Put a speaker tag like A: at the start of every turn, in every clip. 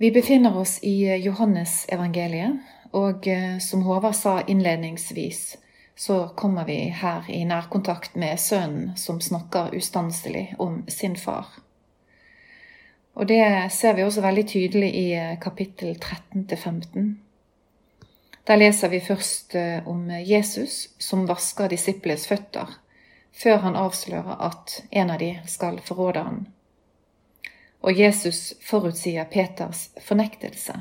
A: Vi befinner oss i Johannes evangeliet, og eh, som Håvard sa innledningsvis, så kommer vi her i nærkontakt med sønnen som snakker ustanselig om sin far. Og det ser vi også veldig tydelig i eh, kapittel 13-15. Der leser vi først eh, om Jesus som vasker disiples føtter, før han avslører at en av de skal forråde ham og Jesus forutsier Peters fornektelse.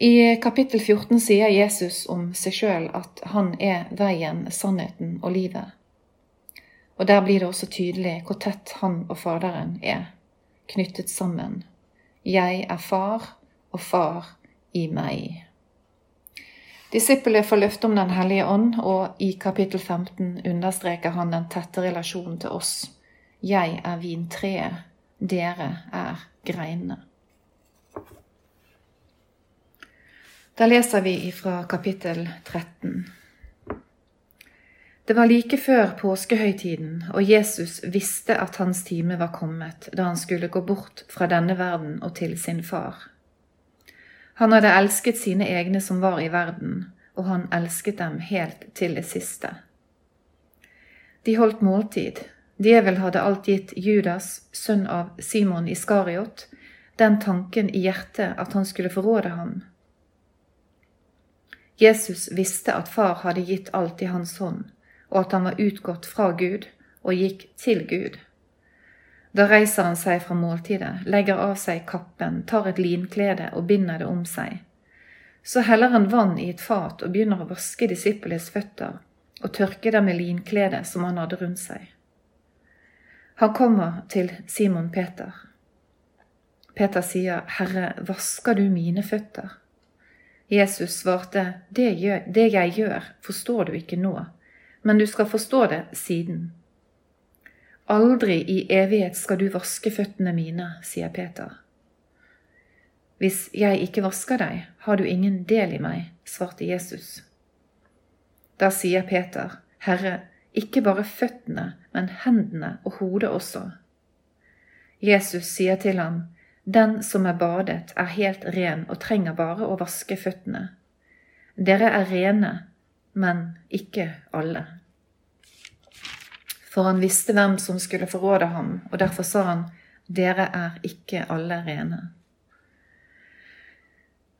A: I kapittel 14 sier Jesus om seg sjøl at han er veien, sannheten og livet. Og der blir det også tydelig hvor tett han og Faderen er, knyttet sammen. Jeg er far, og far i meg. Disippelen får løfte om Den hellige ånd, og i kapittel 15 understreker han den tette relasjonen til oss. Jeg er vintreet, dere er greinene. Da leser vi fra kapittel 13. Det var like før påskehøytiden, og Jesus visste at hans time var kommet da han skulle gå bort fra denne verden og til sin far. Han hadde elsket sine egne som var i verden, og han elsket dem helt til det siste. De holdt måltid, Djevel hadde alt gitt Judas, sønn av Simon Iskariot, den tanken i hjertet at han skulle forråde ham. Jesus visste at far hadde gitt alt i hans hånd, og at han var utgått fra Gud og gikk til Gud. Da reiser han seg fra måltidet, legger av seg kappen, tar et linklede og binder det om seg. Så heller han vann i et fat og begynner å vaske disiplenes føtter og tørke dem med linkledet som han hadde rundt seg. Han kommer til Simon Peter. Peter sier, 'Herre, vasker du mine føtter?' Jesus svarte, det, gjør, 'Det jeg gjør, forstår du ikke nå, men du skal forstå det siden.' Aldri i evighet skal du vaske føttene mine, sier Peter. Hvis jeg ikke vasker deg, har du ingen del i meg, svarte Jesus. Da sier Peter, Herre, ikke bare føttene, men hendene og hodet også. Jesus sier til ham, Den som er badet, er helt ren og trenger bare å vaske føttene. Dere er rene, men ikke alle. For han visste hvem som skulle forråde ham, og derfor sa han, Dere er ikke alle rene.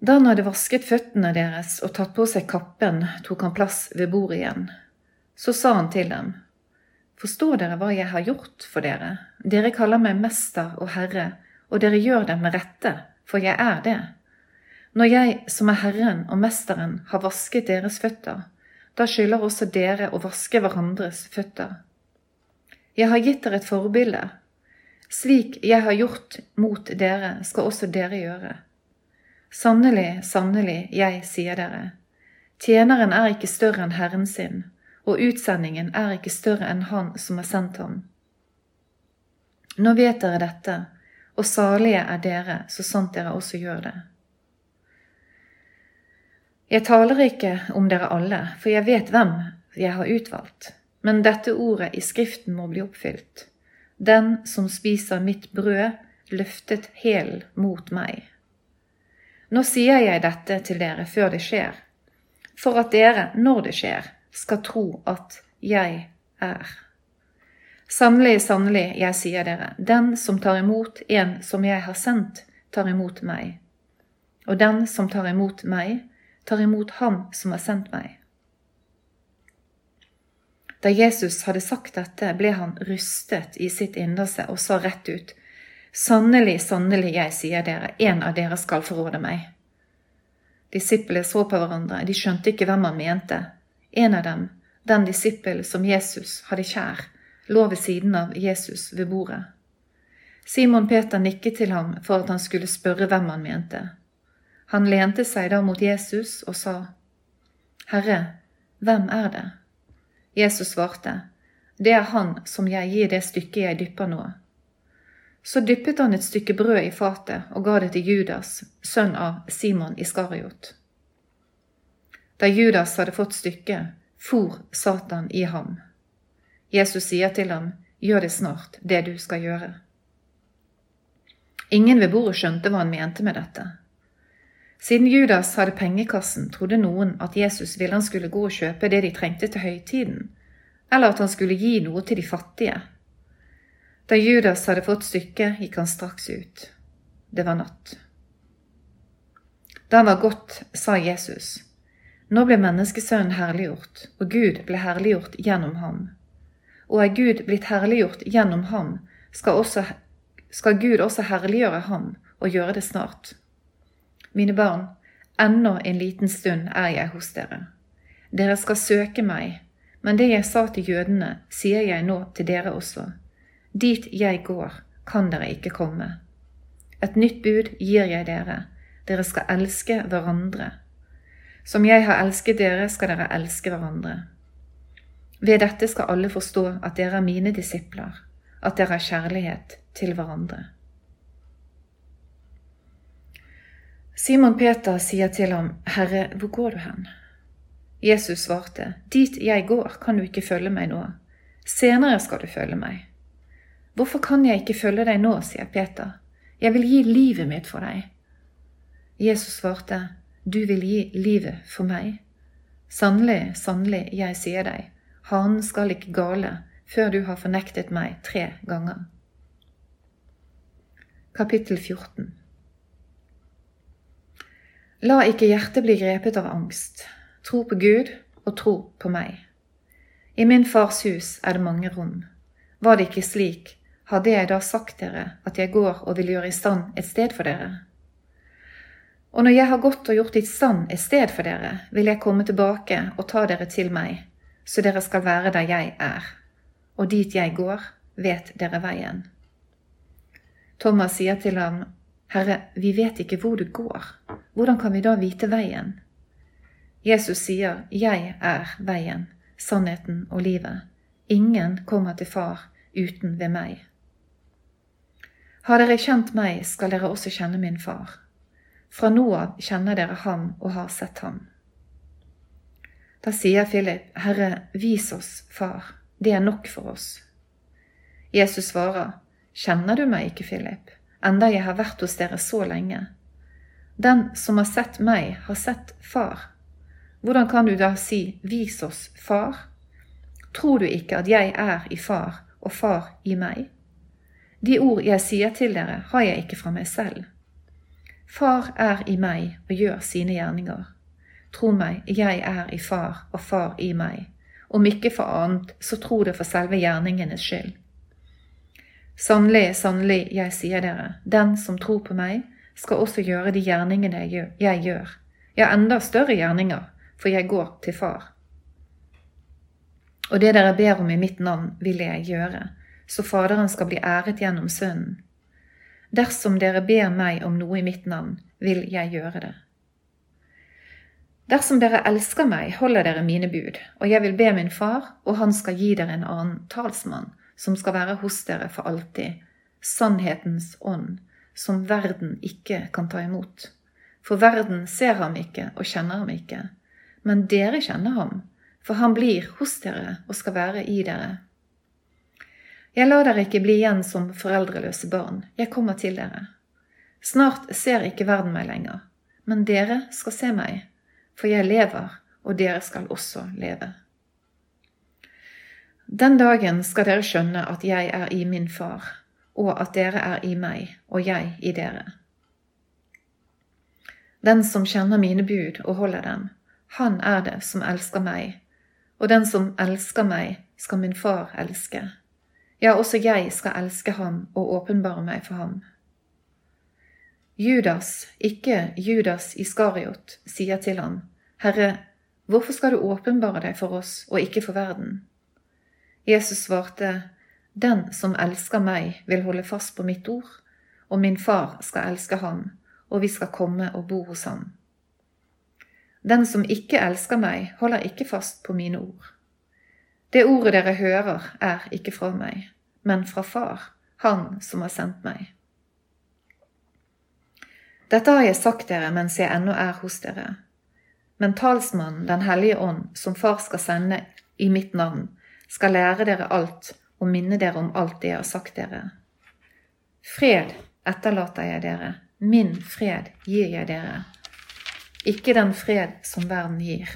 A: Da han hadde vasket føttene deres og tatt på seg kappen, tok han plass ved bordet igjen. Så sa han til dem, Forstår dere hva jeg har gjort for dere? Dere kaller meg mester og herre, og dere gjør det med rette, for jeg er det. Når jeg, som er Herren og Mesteren, har vasket deres føtter, da skylder også dere å vaske hverandres føtter. Jeg har gitt dere et forbilde. Slik jeg har gjort mot dere, skal også dere gjøre. Sannelig, sannelig, jeg sier dere, tjeneren er ikke større enn Herren sin og utsendingen er ikke større enn Han som har sendt ham. Nå vet dere dette, og salige er dere, så sant dere også gjør det. Jeg taler ikke om dere alle, for jeg vet hvem jeg har utvalgt, men dette ordet i Skriften må bli oppfylt. Den som spiser mitt brød, løftet hælen mot meg. Nå sier jeg dette til dere før det skjer, for at dere, når det skjer, skal tro at jeg er. Sannelig, sannelig, jeg sier dere, den som tar imot en som jeg har sendt, tar imot meg. Og den som tar imot meg, tar imot ham som har sendt meg. Da Jesus hadde sagt dette, ble han rystet i sitt innerste og sa rett ut, Sannelig, sannelig, jeg sier dere, en av dere skal forråde meg. Disiplene så på hverandre, de skjønte ikke hvem han mente. En av dem, den disippel som Jesus hadde kjær, lå ved siden av Jesus ved bordet. Simon Peter nikket til ham for at han skulle spørre hvem han mente. Han lente seg da mot Jesus og sa, Herre, hvem er det? Jesus svarte, Det er han som jeg gir det stykket jeg dypper nå. Så dyppet han et stykke brød i fatet og ga det til Judas, sønn av Simon Iskariot. Da Judas hadde fått stykket, for Satan i ham. Jesus sier til ham, gjør det snart, det du skal gjøre. Ingen ved bordet skjønte hva han mente med dette. Siden Judas hadde pengekassen, trodde noen at Jesus ville han skulle gå og kjøpe det de trengte til høytiden, eller at han skulle gi noe til de fattige. Da Judas hadde fått stykket, gikk han straks ut. Det var natt. Da han var gått, sa Jesus, Nå ble menneskesønnen herliggjort, og Gud ble herliggjort gjennom ham. Og er Gud blitt herliggjort gjennom ham, skal, også, skal Gud også herliggjøre ham og gjøre det snart. Mine barn, ennå en liten stund er jeg hos dere. Dere skal søke meg, men det jeg sa til jødene, sier jeg nå til dere også. Dit jeg går, kan dere ikke komme. Et nytt bud gir jeg dere, dere skal elske hverandre. Som jeg har elsket dere, skal dere elske hverandre. Ved dette skal alle forstå at dere er mine disipler, at dere har kjærlighet til hverandre. Simon Peter sier til ham, Herre, hvor går du hen? Jesus svarte, Dit jeg går, kan du ikke følge meg nå. Senere skal du følge meg. Hvorfor kan jeg ikke følge deg nå, sier Peter. Jeg vil gi livet mitt for deg. Jesus svarte, Du vil gi livet for meg. Sannelig, sannelig, jeg sier deg, hanen skal ikke gale før du har fornektet meg tre ganger. Kapittel 14 La ikke hjertet bli grepet av angst. Tro på Gud og tro på meg. I min fars hus er det mange rom. Var det ikke slik, hadde jeg da sagt dere at jeg går og vil gjøre i stand et sted for dere? Og når jeg har gått og gjort i stand et sted for dere, vil jeg komme tilbake og ta dere til meg, så dere skal være der jeg er. Og dit jeg går, vet dere veien. Thomas sier til ham, Herre, vi vet ikke hvor du går, hvordan kan vi da vite veien? Jesus sier, Jeg er veien, sannheten og livet. Ingen kommer til Far uten ved meg. Har dere kjent meg, skal dere også kjenne min far. Fra nå av kjenner dere ham og har sett ham. Da sier Philip, Herre, vis oss Far, det er nok for oss. Jesus svarer, Kjenner du meg ikke, Philip? enda jeg har vært hos dere så lenge. Den som har sett meg, har sett Far. Hvordan kan du da si Vis oss Far? Tror du ikke at jeg er i Far og Far i meg? De ord jeg sier til dere, har jeg ikke fra meg selv. Far er i meg og gjør sine gjerninger. Tro meg, jeg er i Far og Far i meg. Om ikke for annet, så tro det for selve gjerningenes skyld. Sannelig, sannelig, jeg sier dere, den som tror på meg, skal også gjøre de gjerningene jeg gjør, ja, enda større gjerninger, for jeg går til Far. Og det dere ber om i mitt navn, vil jeg gjøre, så Faderen skal bli æret gjennom Sønnen. Dersom dere ber meg om noe i mitt navn, vil jeg gjøre det. Dersom dere elsker meg, holder dere mine bud, og jeg vil be min far, og han skal gi dere en annen talsmann, som skal være hos dere for alltid, sannhetens ånd, som verden ikke kan ta imot. For verden ser ham ikke og kjenner ham ikke, men dere kjenner ham, for han blir hos dere og skal være i dere. Jeg lar dere ikke bli igjen som foreldreløse barn, jeg kommer til dere. Snart ser ikke verden meg lenger, men dere skal se meg, for jeg lever, og dere skal også leve. Den dagen skal dere skjønne at jeg er i min far, og at dere er i meg, og jeg i dere. Den som kjenner mine bud og holder dem, han er det som elsker meg, og den som elsker meg, skal min far elske. Ja, også jeg skal elske ham og åpenbare meg for ham. Judas, ikke Judas Iskariot, sier til ham, Herre, hvorfor skal du åpenbare deg for oss og ikke for verden? Jesus svarte, Den som elsker meg, vil holde fast på mitt ord, og min far skal elske ham, og vi skal komme og bo hos ham. Den som ikke elsker meg, holder ikke fast på mine ord. Det ordet dere hører, er ikke fra meg, men fra Far, Han som har sendt meg. Dette har jeg sagt dere mens jeg ennå er hos dere. Men talsmannen, Den hellige ånd, som Far skal sende i mitt navn, skal lære dere alt og minne dere om alt det jeg har sagt dere. Fred etterlater jeg dere, min fred gir jeg dere, ikke den fred som verden gir.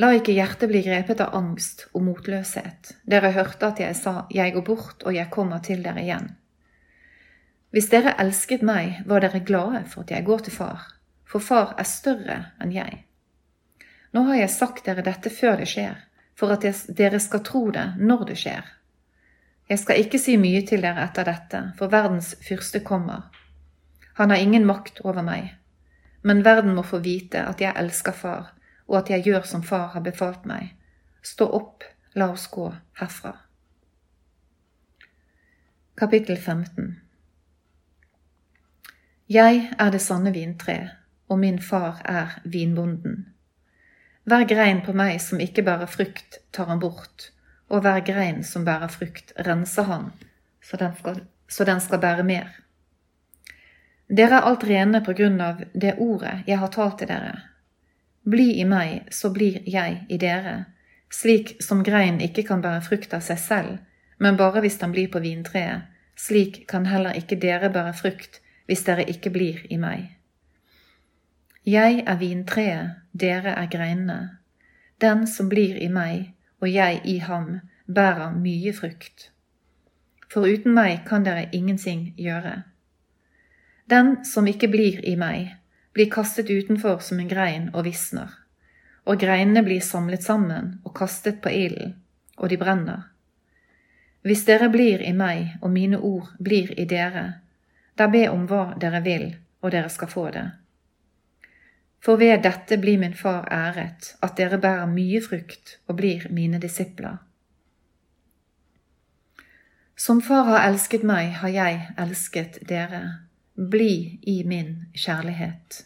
A: La ikke hjertet bli grepet av angst og motløshet. Dere hørte at jeg sa, Jeg går bort, og jeg kommer til dere igjen. Hvis dere elsket meg, var dere glade for at jeg går til far, for far er større enn jeg. Nå har jeg sagt dere dette før det skjer, for at dere skal tro det når det skjer. Jeg skal ikke si mye til dere etter dette, for verdens fyrste kommer. Han har ingen makt over meg, men verden må få vite at jeg elsker far og at jeg gjør som far har befalt meg. Stå opp, la oss gå herfra. Kapittel 15 Jeg er det sanne vintre, og min far er vinbonden. Hver grein på meg som ikke bærer frukt, tar han bort, og hver grein som bærer frukt, renser han, så den skal, så den skal bære mer. Dere er alt rene på grunn av det ordet jeg har talt til dere. Bli i meg, så blir jeg i dere, slik som grein ikke kan bære frukt av seg selv, men bare hvis den blir på vintreet, slik kan heller ikke dere bære frukt hvis dere ikke blir i meg. Jeg er vintreet, dere er greinene. Den som blir i meg, og jeg i ham, bærer mye frukt. For uten meg kan dere ingenting gjøre. Den som ikke blir i meg, blir kastet utenfor som en grein og visner, og greinene blir samlet sammen og kastet på ilden, og de brenner. Hvis dere blir i meg og mine ord blir i dere, da be om hva dere vil, og dere skal få det. For ved dette blir min far æret, at dere bærer mye frukt og blir mine disipler. Som far har elsket meg, har jeg elsket dere bli i min kjærlighet.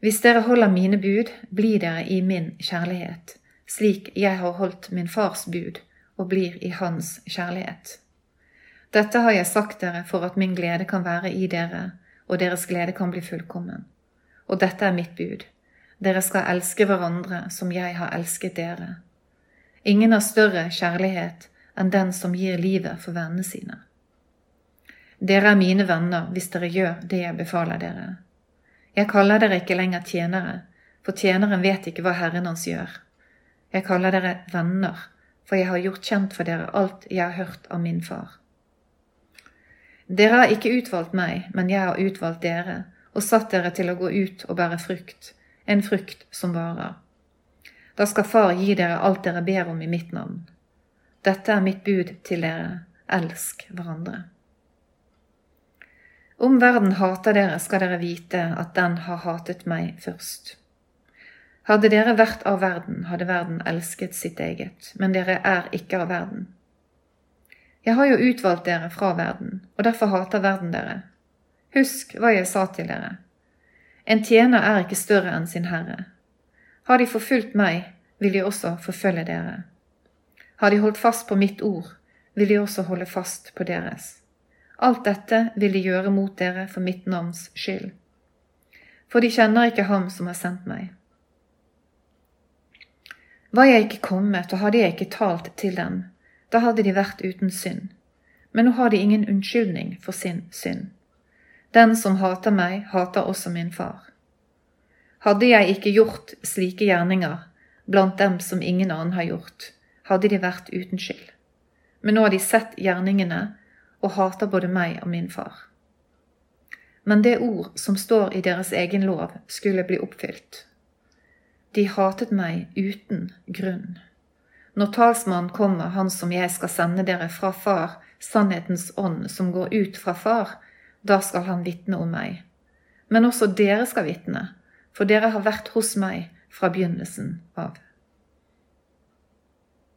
A: Hvis dere holder mine bud, blir dere i min kjærlighet, slik jeg har holdt min fars bud og blir i hans kjærlighet. Dette har jeg sagt dere for at min glede kan være i dere, og deres glede kan bli fullkommen. Og dette er mitt bud. Dere skal elske hverandre som jeg har elsket dere. Ingen har større kjærlighet enn den som gir livet for vennene sine. Dere er mine venner hvis dere gjør det jeg befaler dere. Jeg kaller dere ikke lenger tjenere, for tjeneren vet ikke hva Herren hans gjør. Jeg kaller dere venner, for jeg har gjort kjent for dere alt jeg har hørt av min far. Dere har ikke utvalgt meg, men jeg har utvalgt dere og satt dere til å gå ut og bære frukt, en frukt som varer. Da skal Far gi dere alt dere ber om i mitt navn. Dette er mitt bud til dere, elsk hverandre. Om verden hater dere, skal dere vite at den har hatet meg først. Hadde dere vært av verden, hadde verden elsket sitt eget, men dere er ikke av verden. Jeg har jo utvalgt dere fra verden, og derfor hater verden dere. Husk hva jeg sa til dere. En tjener er ikke større enn sin herre. Har de forfulgt meg, vil de også forfølge dere. Har de holdt fast på mitt ord, vil de også holde fast på deres. Alt dette vil de gjøre mot dere for mitt navns skyld. For de kjenner ikke ham som har sendt meg. Var jeg ikke kommet, og hadde jeg ikke talt til dem, da hadde de vært uten synd. Men nå har de ingen unnskyldning for sin synd. Den som hater meg, hater også min far. Hadde jeg ikke gjort slike gjerninger blant dem som ingen annen har gjort, hadde de vært uten skyld. Men nå har de sett gjerningene og hater både meg og min far. Men det ord som står i deres egen lov, skulle bli oppfylt. De hatet meg uten grunn. Når talsmannen kommer, han som jeg skal sende dere fra far, sannhetens ånd som går ut fra far, da skal han vitne om meg. Men også dere skal vitne, for dere har vært hos meg fra begynnelsen av.